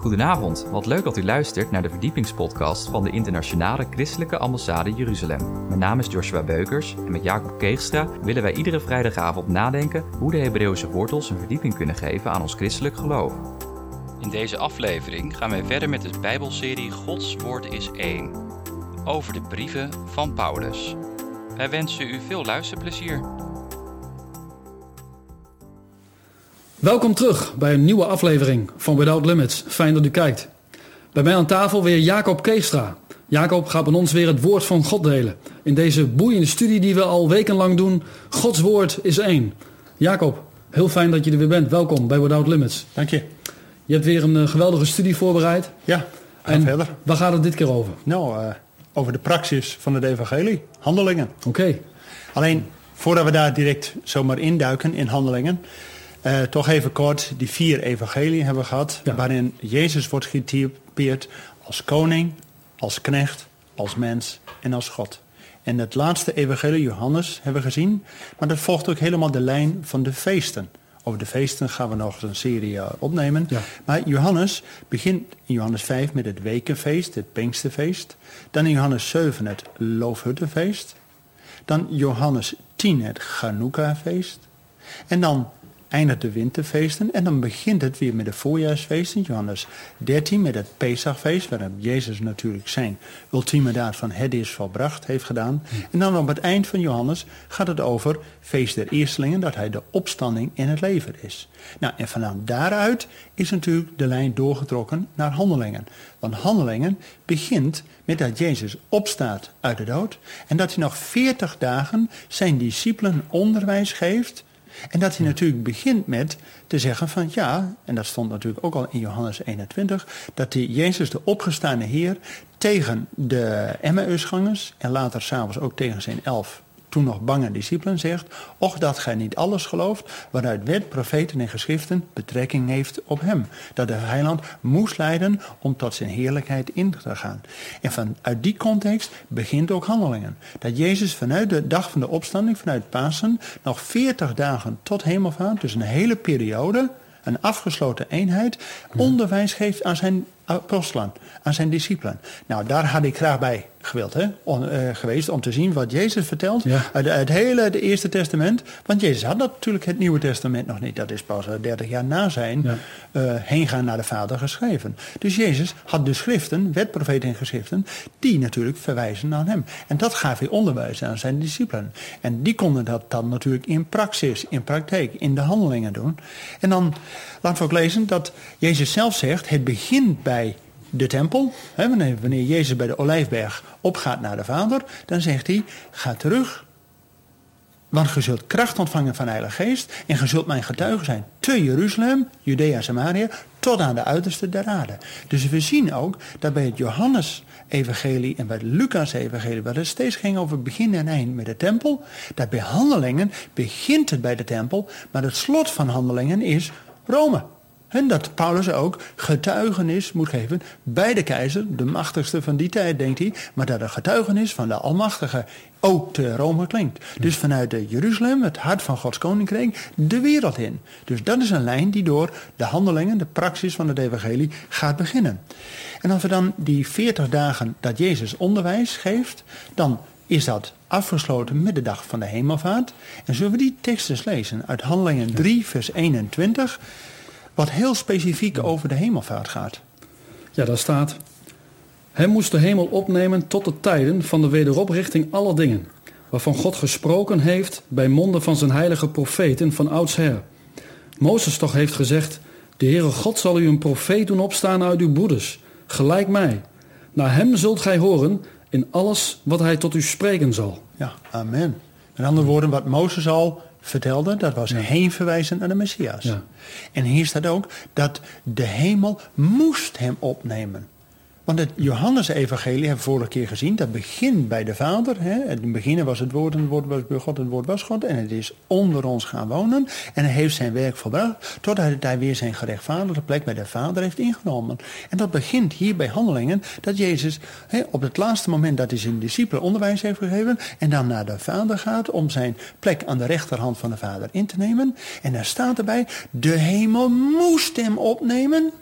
Goedenavond, wat leuk dat u luistert naar de verdiepingspodcast van de Internationale Christelijke Ambassade Jeruzalem. Mijn naam is Joshua Beukers en met Jacob Keegstra willen wij iedere vrijdagavond nadenken hoe de Hebreeuwse wortels een verdieping kunnen geven aan ons christelijk geloof. In deze aflevering gaan wij verder met de Bijbelserie Gods Woord is één, over de brieven van Paulus. Wij wensen u veel luisterplezier. Welkom terug bij een nieuwe aflevering van Without Limits. Fijn dat u kijkt. Bij mij aan tafel weer Jacob Keestra. Jacob gaat met ons weer het woord van God delen. In deze boeiende studie die we al wekenlang doen. Gods woord is één. Jacob, heel fijn dat je er weer bent. Welkom bij Without Limits. Dank je. Je hebt weer een uh, geweldige studie voorbereid. Ja, en verder. waar gaat het dit keer over? Nou, uh, over de praxis van het evangelie. Handelingen. Oké. Okay. Alleen, voordat we daar direct zomaar induiken in handelingen... Uh, toch even kort, die vier evangelieën hebben we gehad... Ja. waarin Jezus wordt getypeerd als koning, als knecht, als mens en als God. En het laatste evangelie, Johannes, hebben we gezien... maar dat volgt ook helemaal de lijn van de feesten... Over de feesten gaan we nog een serie uh, opnemen. Ja. Maar Johannes begint in Johannes 5 met het wekenfeest, het Pinksterfeest. Dan in Johannes 7 het Loofhuttenfeest. Dan Johannes 10 het Chanukka-feest. En dan eindigt de winterfeesten en dan begint het weer met de voorjaarsfeesten. Johannes 13 met het Pesachfeest, waarin Jezus natuurlijk zijn ultieme daad van het is volbracht heeft gedaan. En dan op het eind van Johannes gaat het over feest der eerstelingen, dat hij de opstanding in het leven is. Nou, en vanaf daaruit is natuurlijk de lijn doorgetrokken naar handelingen. Want handelingen begint met dat Jezus opstaat uit de dood en dat hij nog 40 dagen zijn discipelen onderwijs geeft en dat hij natuurlijk begint met te zeggen van ja, en dat stond natuurlijk ook al in Johannes 21, dat hij Jezus de opgestane Heer tegen de Emmausgangers en later s'avonds ook tegen zijn elf toen nog bange discipelen zegt, och dat gij niet alles gelooft, waaruit wet, profeten en geschriften betrekking heeft op hem. Dat de heiland moest leiden om tot zijn heerlijkheid in te gaan. En vanuit die context begint ook handelingen. Dat Jezus vanuit de dag van de opstanding, vanuit Pasen, nog 40 dagen tot hemelvaart, dus een hele periode, een afgesloten eenheid, onderwijs geeft aan zijn apostelen, aan zijn discipelen. Nou, daar had ik graag bij gewild, hè, uh, geweest om te zien wat Jezus vertelt ja. uit, uit het hele het Eerste Testament. Want Jezus had natuurlijk het Nieuwe Testament nog niet. Dat is pas 30 jaar na zijn ja. uh, heengaan naar de Vader geschreven. Dus Jezus had de schriften, wetprofeten en geschriften, die natuurlijk verwijzen naar hem. En dat gaf hij onderwijs aan zijn discipelen. En die konden dat dan natuurlijk in praxis, in praktijk, in de handelingen doen. En dan laten we ook lezen dat Jezus zelf zegt, het begint bij de tempel. Wanneer, Jezus bij de Olijfberg opgaat naar de Vader, dan zegt hij, ga terug. Want ge zult kracht ontvangen van de Heilige Geest en ge zult mijn getuige zijn te Jeruzalem, Judea, Samaria, tot aan de uiterste der aarde. Dus we zien ook dat bij het Johannes-evangelie en bij het Lucas-evangelie, waar het steeds ging over begin en eind met de tempel, dat bij handelingen begint het bij de tempel, maar het slot van handelingen is Rome. En dat Paulus ook getuigenis moet geven bij de keizer, de machtigste van die tijd, denkt hij. Maar dat de getuigenis van de Almachtige ook te Rome klinkt. Dus vanuit de Jeruzalem, het hart van Gods koninkrijk, de wereld in. Dus dat is een lijn die door de handelingen, de praxis van het evangelie gaat beginnen. En als we dan die 40 dagen dat Jezus onderwijs geeft, dan is dat afgesloten met de dag van de hemelvaart. En zullen we die teksten lezen uit Handelingen 3, vers 21 wat heel specifiek over de hemelvaart gaat. Ja, daar staat... Hij moest de hemel opnemen tot de tijden van de wederoprichting aller dingen, waarvan God gesproken heeft bij monden van zijn heilige profeten van oudsher. Mozes toch heeft gezegd, de Heere God zal u een profeet doen opstaan uit uw broeders, gelijk mij. Naar hem zult gij horen in alles wat hij tot u spreken zal. Ja, amen. Met andere woorden, wat Mozes al vertelde, dat was ja. heen verwijzen naar de Messias. Ja. En hier staat ook dat de hemel moest hem opnemen. Want het Johannes-evangelie hebben we vorige keer gezien. Dat begint bij de Vader. Hè. In het begin was het woord en het woord was bij God en het woord was God. En het is onder ons gaan wonen. En hij heeft zijn werk volbracht. Totdat hij weer zijn gerechtvaardigde plek bij de Vader heeft ingenomen. En dat begint hier bij handelingen. Dat Jezus hè, op het laatste moment dat hij zijn discipelen onderwijs heeft gegeven. En dan naar de Vader gaat om zijn plek aan de rechterhand van de Vader in te nemen. En daar staat erbij. De hemel moest hem opnemen.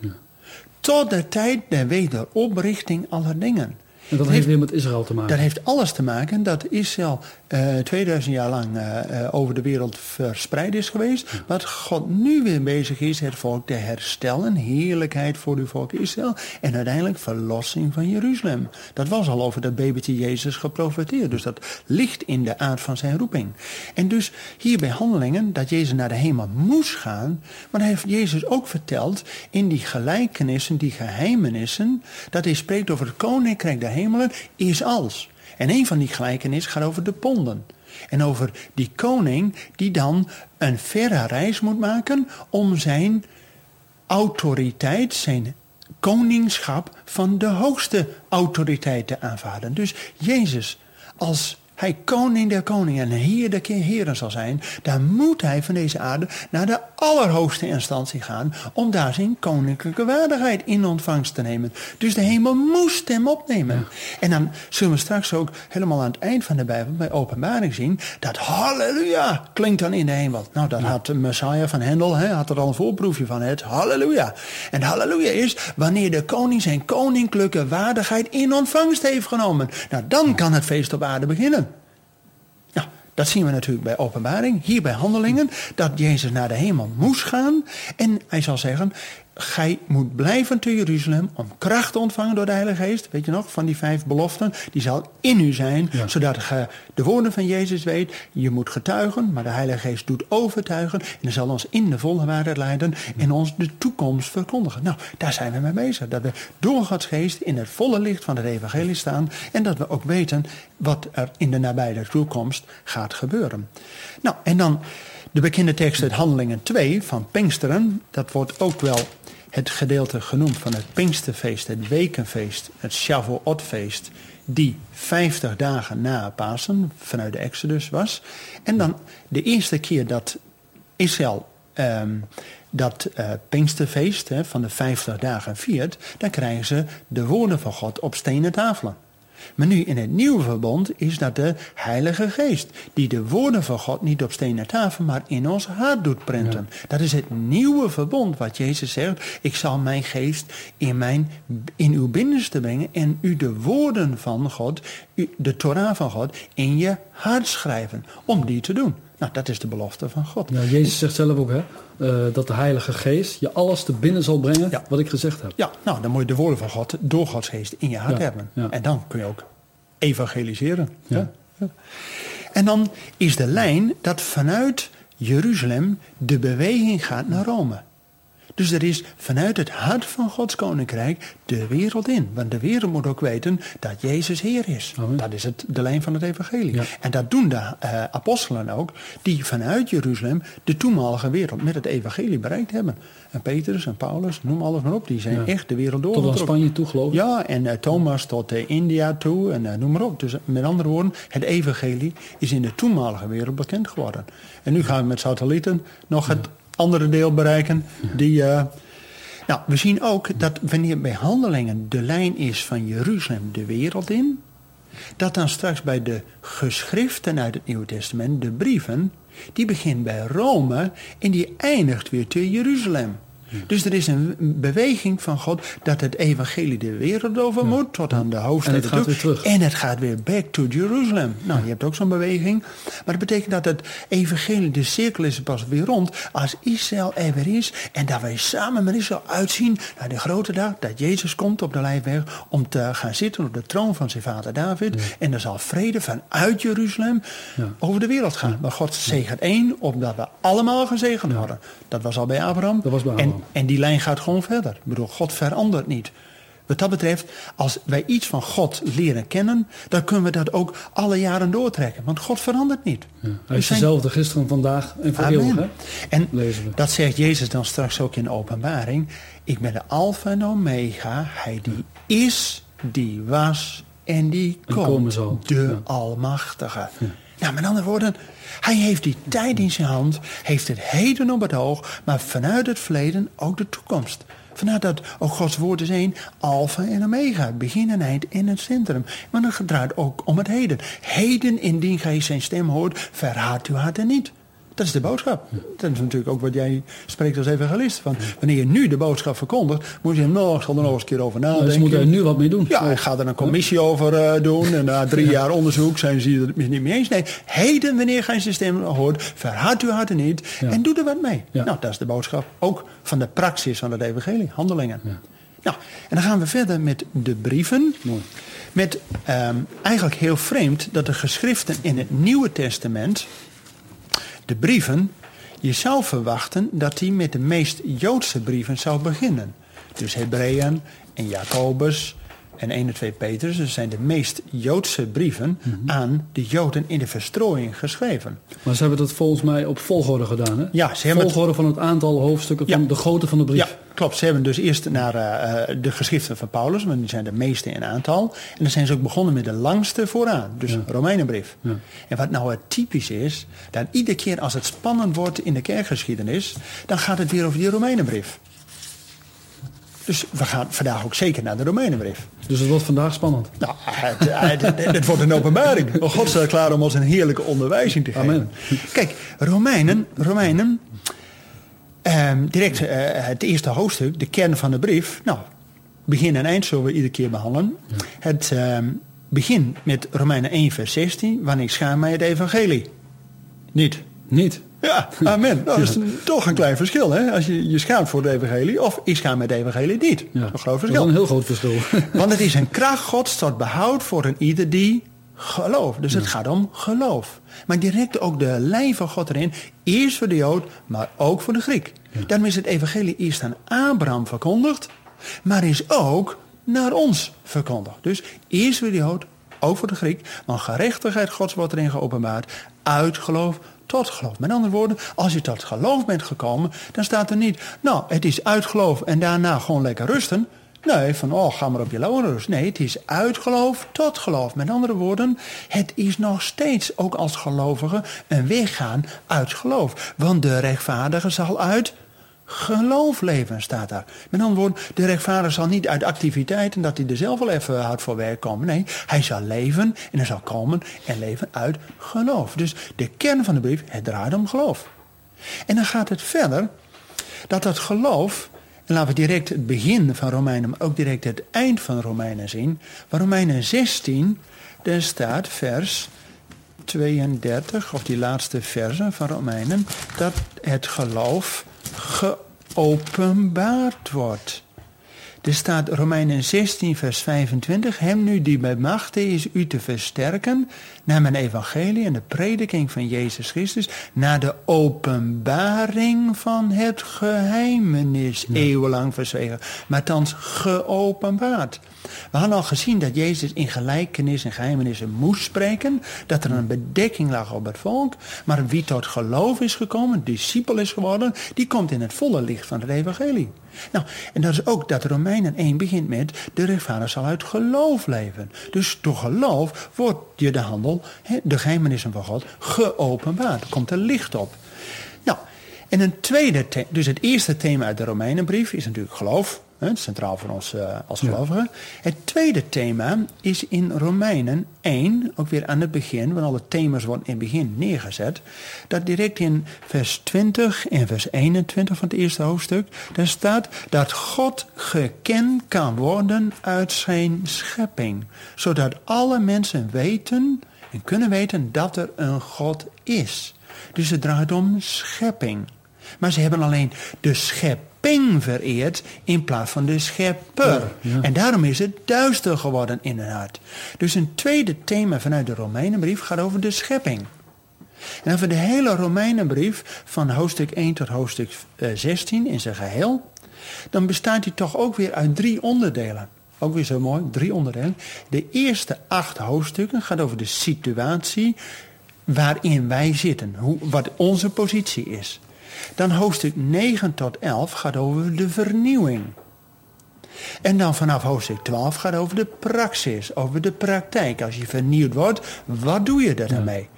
Tot de tijd der wederoprichting aller dingen. En dat heeft weer met Israël te maken. Dat heeft alles te maken dat Israël uh, eh, 2000 jaar lang uh, over de wereld verspreid is geweest. Ja. Maar God nu weer bezig is het volk te herstellen. Heerlijkheid voor uw volk Israël. En uiteindelijk verlossing van Jeruzalem. Dat was al over dat babytje Jezus geprofeteerd. Dus dat ligt in de aard van zijn roeping. En dus hier bij handelingen dat Jezus naar de hemel moest gaan. Maar hij heeft Jezus ook verteld in die gelijkenissen, die geheimenissen. Dat hij spreekt over het koninkrijk der is als. En een van die gelijkenissen gaat over de ponden. En over die koning die dan een verre reis moet maken om zijn autoriteit, zijn koningschap van de hoogste autoriteit te aanvaarden. Dus Jezus als hij koning der koningen en heer der heren zal zijn, dan moet hij van deze aarde naar de allerhoogste instantie gaan om daar zijn koninklijke waardigheid in ontvangst te nemen. Dus de hemel moest hem opnemen. En dan zullen we straks ook helemaal aan het eind van de Bijbel bij openbaring zien dat halleluja klinkt dan in de hemel. Nou, dat had de Messiah van Hendel, hè, had er al een voorproefje van het halleluja. En halleluja is wanneer de koning zijn koninklijke waardigheid in ontvangst heeft genomen. Nou, dan kan het feest op aarde beginnen. Dat zien we natuurlijk bij openbaring, hier bij handelingen, dat Jezus naar de hemel moest gaan. En hij zal zeggen, gij moet blijven te Jeruzalem om kracht te ontvangen door de Heilige Geest. Weet je nog, van die vijf beloften. Die zal in u zijn, zodat ge de woorden van Jezus weet. Je moet getuigen, maar de Heilige Geest doet overtuigen. En hij zal ons in de volle waarheid leiden en ons de toekomst verkondigen. Nou, daar zijn we mee bezig. Dat we door Gods Geest in het volle licht van het evangelie staan. En dat we ook weten wat er in de nabije toekomst gaat gebeuren. Nou, en dan... De bekende tekst uit Handelingen 2 van Pinksteren, dat wordt ook wel het gedeelte genoemd van het Pinksterfeest, het Wekenfeest, het Shavuotfeest, die 50 dagen na Pasen vanuit de Exodus was. En dan de eerste keer dat Israël um, dat uh, Pinksterfeest hè, van de 50 dagen viert, dan krijgen ze de woorden van God op stenen tafelen. Maar nu in het nieuwe verbond is dat de Heilige Geest. Die de woorden van God niet op stenen tafel, maar in ons hart doet printen. Dat is het nieuwe verbond wat Jezus zegt. Ik zal mijn geest in, mijn, in uw binnenste brengen en u de woorden van God, de Torah van God, in je hart schrijven. Om die te doen. Nou, dat is de belofte van God. Ja, Jezus zegt zelf ook hè, uh, dat de Heilige Geest je alles te binnen zal brengen wat ik gezegd heb. Ja, nou dan moet je de woorden van God door Gods Geest in je hart hebben. En dan kun je ook evangeliseren. Ja. En dan is de lijn dat vanuit Jeruzalem de beweging gaat naar Rome. Dus er is vanuit het hart van Gods koninkrijk de wereld in. Want de wereld moet ook weten dat Jezus Heer is. Dat is het, de lijn van het evangelie. En dat doen de uh, apostelen ook, die vanuit Jeruzalem de toenmalige wereld met het evangelie bereikt hebben. En Petrus en Paulus, noem alles maar op, die zijn echt de wereld door. Tot aan Spanje toe geloof ik. Ja, en uh, Thomas tot uh, India toe en noem maar op. Dus met andere woorden, het evangelie is in de toenmalige wereld bekend geworden. En nu gaan we met satellieten nog het andere deel bereiken. Die, uh, nou, we zien ook dat wanneer bij handelingen de lijn is van Jeruzalem de wereld in, dat dan straks bij de geschriften uit het Nieuwe Testament, de brieven, die begint bij Rome en die eindigt weer te Jeruzalem. Dus er is een beweging van God dat het evangelie de wereld over moet, tot aan de hoofdstad. En het gaat weer terug. En het gaat weer back to Jerusalem. Nou, je hebt ook zo'n beweging. Maar dat betekent dat het evangelie, de cirkel is pas weer rond als Israël er weer is. En dat wij samen met Israël uitzien naar de grote dag dat Jezus komt op de lijfweg om te gaan zitten op de troon van zijn vader David. En er zal vrede vanuit Jeruzalem over de wereld gaan. Maar God zegent één, omdat we allemaal gezegend worden. Dat was al bij Abraham. Dat was bij Abraham. En die lijn gaat gewoon verder. Ik bedoel, God verandert niet. Wat dat betreft, als wij iets van God leren kennen, dan kunnen we dat ook alle jaren doortrekken. Want God verandert niet. Ja, hij is dezelfde gisteren, vandaag en voor eeuwig. En dat zegt Jezus dan straks ook in de openbaring. Ik ben de alfa en omega. Hij die is, die was en die komt. komen zal. De Almachtige. Nou, met andere woorden, hij heeft die tijd in zijn hand, heeft het heden op het oog, maar vanuit het verleden ook de toekomst. Vanuit dat ook Gods woord is één, alfa en omega, begin en eind in het centrum. Maar het draait ook om het heden. Heden, indien gij zijn stem hoort, verhaat uw hart niet. Dat is de boodschap. Dat is natuurlijk ook wat jij spreekt als evangelist. Van, wanneer je nu de boodschap verkondigt, moet je hem nog, er nog eens een keer over nadenken. Dus moeten er nu wat mee doen. Ja, hij gaat er een commissie over uh, doen. En na drie jaar onderzoek zijn ze het niet mee eens. Nee, heden wanneer zijn stem hoort, verhard uw harten niet. En doe er wat mee. Nou, dat is de boodschap. Ook van de praxis van het evangelie, handelingen. Nou, en dan gaan we verder met de brieven. Mooi. Met um, eigenlijk heel vreemd dat de geschriften in het Nieuwe Testament, de brieven, je zou verwachten dat die met de meest Joodse brieven zou beginnen. Dus Hebreeën en Jacobus en 1 en 2 Petrus, dat zijn de meest Joodse brieven mm -hmm. aan de Joden in de verstrooiing geschreven. Maar ze hebben dat volgens mij op volgorde gedaan, hè? Ja, ze hebben volgorde het... van het aantal hoofdstukken van Ja. de grootte van de brief. Ja, klopt. Ze hebben dus eerst naar eh, eh, de geschriften van Paulus, want die zijn de meeste in aantal. En dan zijn ze ook begonnen met de langste vooraan, dus Ja. Romeinenbrief. Ja. En wat nou het typisch is, dat iedere keer als het spannend wordt in de kerkgeschiedenis, dan gaat het weer over die Romeinenbrief. Dus we gaan vandaag ook zeker naar de Romeinenbrief. Dus het wordt vandaag spannend. Nou, het, het, het- het wordt een openbaring. Oh, God staat klaar om ons een heerlijke onderwijzing te geven. Amen. Kijk, Romeinen, Romeinen ehm, direct eh, het eerste hoofdstuk, de kern van de brief. Nou, begin en eind zullen we iedere keer behandelen. Het ehm, begin met Romeinen 1 vers 16. Wanneer schaam mij het evangelie? Niet. Niet. Ja, amen. Nou, dat is een- toch een klein verschil. Hè? Als je je schaamt voor het evangelie of ik schaam mij het evangelie niet. Ja. Een groot Dat is verschil. een heel groot verschil. Want het is een kracht gods tot behoud voor een ieder die gelooft. Dus het gaat om geloof. Maar direct ook de lijn van God erin. Eerst voor de Jood, maar ook voor de Griek. Daarom is het evangelie eerst aan Abraham verkondigd. Maar is ook naar ons verkondigd. Dus eerst voor de Jood, ook voor de Griek. Maar gerechtigheid gods wordt erin geopenbaard. Uit geloof tot geloof. Met andere woorden, als je tot geloof bent gekomen, dan staat er niet, nou, het is uit geloof en daarna gewoon lekker rusten. Nee, van oh, ga maar op je lauwe rust. Nee, het is uit geloof tot geloof. Met andere woorden, het is nog steeds, ook als gelovige, een weggaan uit geloof. Want de rechtvaardige zal uit geloof leven, staat daar. Met andere woorden, de rechtvaardige zal niet uit activiteiten, dat hij er zelf wel even hard voor werk komen. Nee, hij zal leven en hij zal komen en leven uit geloof. Dus de kern van de brief, het draait om geloof. En dan gaat het verder, dat dat geloof, en laten we direct het begin van Romeinen, maar ook direct het eind van Romeinen zien. Waar Romeinen 16, daar staat vers 32, of die laatste verse van Romeinen, dat het geloof geopenbaard wordt. Er staat Romeinen 16, vers 25. Hem nu die bij machten is u te versterken naar mijn evangelie en de prediking van Jezus Christus, naar de openbaring van het geheimenis, eeuwenlang verzwegen, maar thans geopenbaard. We hadden al gezien dat Jezus in gelijkenis en geheimenissen moest spreken, dat er een bedekking lag op het volk, maar wie tot geloof is gekomen, discipel is geworden, die komt in het volle licht van het evangelie. Nou, en dat is ook dat Romeinen 1 begint met de rechtvaardig zal uit geloof leven. Dus door geloof wordt je de handel, de geheimenissen van God, geopenbaard. Er komt er licht op. Nou, en een tweede, the- dus het eerste thema uit de Romeinenbrief is natuurlijk geloof. Hè, centraal voor ons eh, als gelovigen. Het tweede thema is in Romeinen 1, ook weer aan het begin, want alle thema's worden in het begin neergezet. Dat direct in vers 20 en vers 21 van het eerste hoofdstuk, daar staat dat God gekend kan worden uit zijn schepping. Zodat alle mensen weten en kunnen weten dat er een God is. Dus het draait om schepping. Maar ze hebben alleen de schepping vereerd in plaats van de schepper. Ja, ja. En daarom is het duister geworden in hun hart. Dus een tweede thema vanuit de Romeinenbrief gaat over de schepping. En over de hele Romeinenbrief, van hoofdstuk 1 tot hoofdstuk eh, 16 in zijn geheel, dan bestaat die toch ook weer uit drie onderdelen. Ook weer zo mooi, drie onderdelen. De eerste acht hoofdstukken gaat over de situatie waarin wij zitten, hoe, wat onze positie is. Dan hoofdstuk 9 tot 11 gaat over de vernieuwing. En dan vanaf hoofdstuk 12 gaat over de praxis, over de praktijk. Als je vernieuwd wordt, wat doe je er dan mee?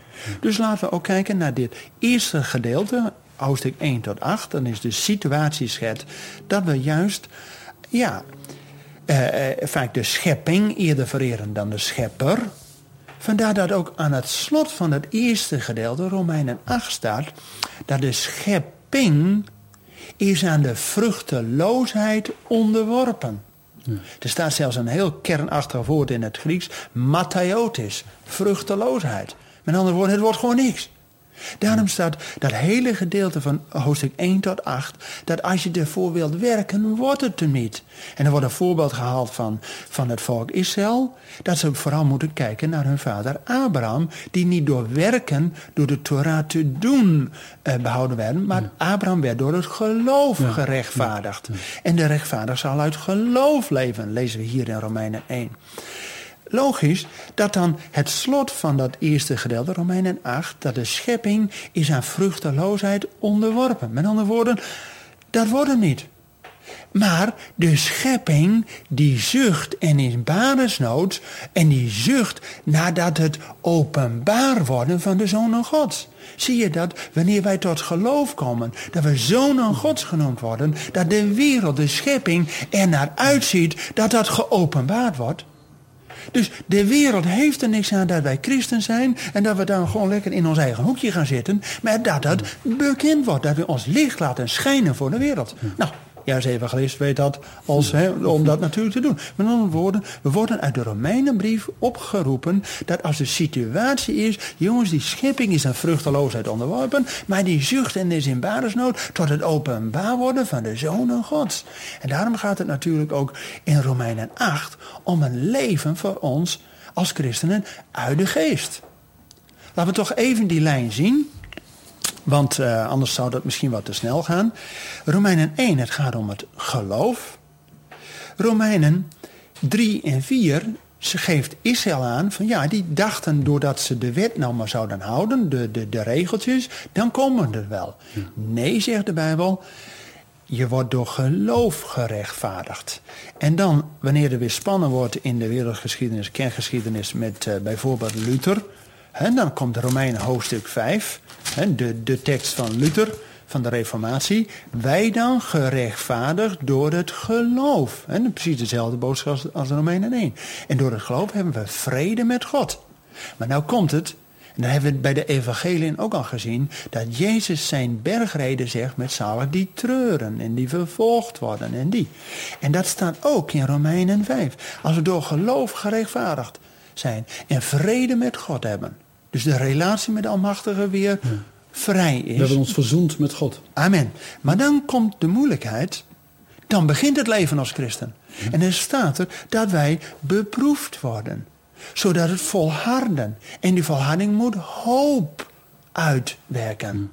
Dus laten we ook kijken naar dit eerste gedeelte, hoofdstuk 1 tot 8. Dan is de situatieschets dat we juist, ja, eh, eh, vaak de schepping eerder vereren dan de schepper. Vandaar dat ook aan het slot van het eerste gedeelte, Romeinen 8, staat dat de schepping is aan de vruchteloosheid onderworpen. Er staat zelfs een heel kernachtig woord in het Grieks, matthiotis, vruchteloosheid. Met andere woorden, het wordt gewoon niks. Daarom staat dat hele gedeelte van hoofdstuk 1 tot 8, dat als je ervoor wilt werken, wordt het er niet. En er wordt een voorbeeld gehaald van, van het volk Israël, dat ze vooral moeten kijken naar hun vader Abraham, die niet door werken, door de Torah te doen, eh, behouden werden, maar Abraham werd door het geloof gerechtvaardigd. En de rechtvaardig zal uit geloof leven, lezen we hier in Romeinen 1 logisch dat dan het slot van dat eerste gedeelte, Romeinen 8, dat de schepping is aan vruchteloosheid onderworpen. Met andere woorden, dat wordt hem niet. Maar de schepping die zucht en is baresnood en die zucht nadat het openbaar worden van de zonen gods. Zie je dat wanneer wij tot geloof komen, dat we zonen gods genoemd worden, dat de wereld, de schepping er naar uitziet dat dat geopenbaard wordt? Dus de wereld heeft er niks aan dat wij christen zijn en dat we dan gewoon lekker in ons eigen hoekje gaan zitten, maar dat het bekend wordt, dat we ons licht laten schijnen voor de wereld. Nou, Juist evangelist weet dat als, om dat natuurlijk te doen. Met andere woorden, we worden uit de Romeinenbrief opgeroepen dat als de situatie is, jongens, die schepping is aan vruchteloosheid onderworpen, maar die zucht en is in baresnood tot het openbaar worden van de zonen gods. En daarom gaat het natuurlijk ook in Romeinen 8 om een leven voor ons als christenen uit de geest. Laten we toch even die lijn zien. Want uh, anders zou dat misschien wat te snel gaan. Romeinen 1, het gaat om het geloof. Romeinen 3 en 4, ze geeft Israël aan van ja, die dachten doordat ze de wet nou maar zouden houden, de, de, de regeltjes, dan komen er wel. Nee, zegt de Bijbel, je wordt door geloof gerechtvaardigd. En dan, wanneer er weer spannen wordt in de wereldgeschiedenis, kengeschiedenis met uh, bijvoorbeeld Luther, en dan komt Romeinen hoofdstuk 5, de, de tekst van Luther, van de Reformatie. Wij dan gerechtvaardigd door het geloof. En precies dezelfde boodschap als, als Romeinen 1. En door het geloof hebben we vrede met God. Maar nou komt het, en dan hebben we bij de evangeliën ook al gezien, dat Jezus zijn bergreden zegt met zalig die treuren en die vervolgd worden en die. En dat staat ook in Romeinen 5. Als we door geloof gerechtvaardigd zijn en vrede met God hebben. Dus de relatie met de Almachtige weer vrij is. We hebben ons verzoend met God. Amen. Maar dan komt de moeilijkheid. Dan begint het leven als christen. En er staat er dat wij beproefd worden. Zodat het volharden. En die volharding moet hoop uitwerken.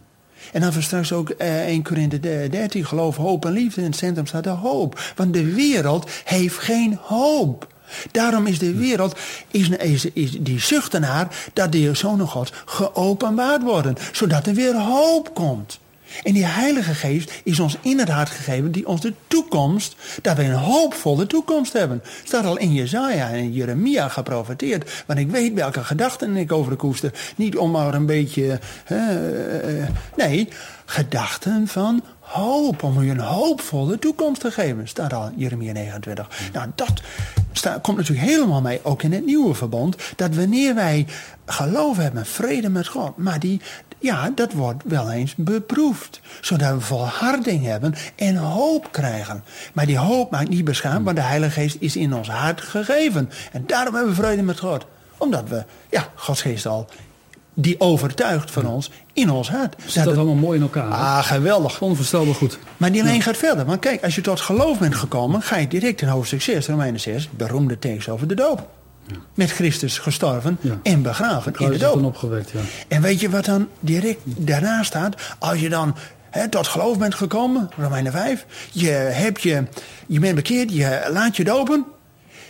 En dan straks ook eh, 1 Korinthe 13, geloof, hoop en liefde. In het centrum staat de hoop. Want de wereld heeft geen hoop. Daarom is de wereld, is, is, die zucht ernaar dat de zonen God geopenbaard worden. Zodat er weer hoop komt. En die Heilige Geest is ons inderdaad gegeven, die ons de toekomst, dat we een hoopvolle toekomst hebben. Staat al in Jezaja en Jeremia geprofeteerd. Want ik weet welke gedachten ik over de koester. Niet om maar een beetje. Uh, nee, gedachten van hoop. Om u een hoopvolle toekomst te geven. Staat al in Jeremia 29. Nou, dat staat, komt natuurlijk helemaal mee, ook in het nieuwe verbond. Dat wanneer wij geloof hebben, vrede met God. Maar die, ja, dat wordt wel eens beproefd. Zodat we volharding hebben en hoop krijgen. Maar die hoop maakt niet beschaamd, want de Heilige Geest is in ons hart gegeven. En daarom hebben we vrede met God. Omdat we, ja, Gods Geest al die overtuigt van ons in ons hart. Zit dat, allemaal mooi in elkaar? Ah, geweldig. Onvoorstelbaar goed. Maar die lijn gaat verder. Want kijk, als je tot geloof bent gekomen, ga je direct in hoofdstuk 6, Romeinen 6, beroemde tekst over de doop. Met Christus gestorven en begraven in de doop. Opgewekt, ja. En weet je wat dan direct daarna staat? Als je dan he, tot geloof bent gekomen, Romeinen 5, je, hebt je, je bent bekeerd, je laat je dopen,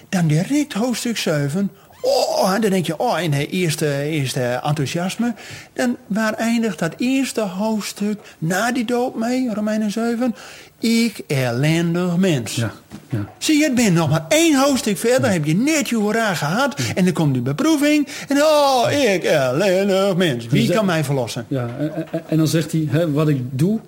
dan direct hoofdstuk 7, Oh, dan denk je, oh, in het eerste, eerste enthousiasme. Dan waar eindigt dat eerste hoofdstuk na die doop mee, Romeinen 7? Ik ellendig mens. Ja, ja. Zie je, het bent nog maar één hoofdstuk verder, heb je net je hoera gehad. En dan komt die beproeving. En oh, ik ellendig mens. Wie kan mij verlossen? Ja, en, en dan zegt hij, hè, wat ik doe,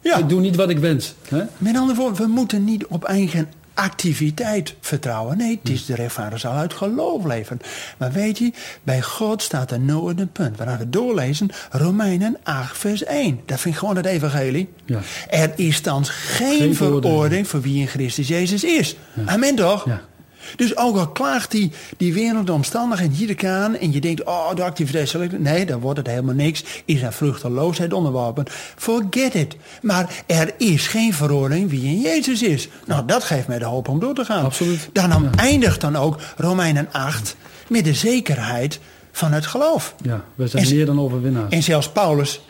ja. ik doe niet wat ik wens. Hè? Met andere woorden, we moeten niet op eigen activiteit vertrouwen. Nee, het is de rechtvaardig zal uit geloof leven. Maar weet je, bij God staat er nooit een punt. We doorlezen, Romeinen 8 vers 1. Dat vind ik gewoon het evangelie. Ja. Er is dan geen, Geen veroordeling voor wie in Christus Jezus is. Amen toch? Ja. Dus ook al klaagt die, die wereld de omstandigheden hier aan en je denkt, oh, de activiteit zal ik... Nee, dan wordt het helemaal niks. Is er vruchteloosheid onderworpen. Forget it. Maar er is geen veroordeling wie in Jezus is. Nou, dat geeft mij de hoop om door te gaan. Absoluut. Dan eindigt dan ook Romeinen 8 met de zekerheid van het geloof. Ja, we zijn En- meer dan overwinnaars. En zelfs Paulus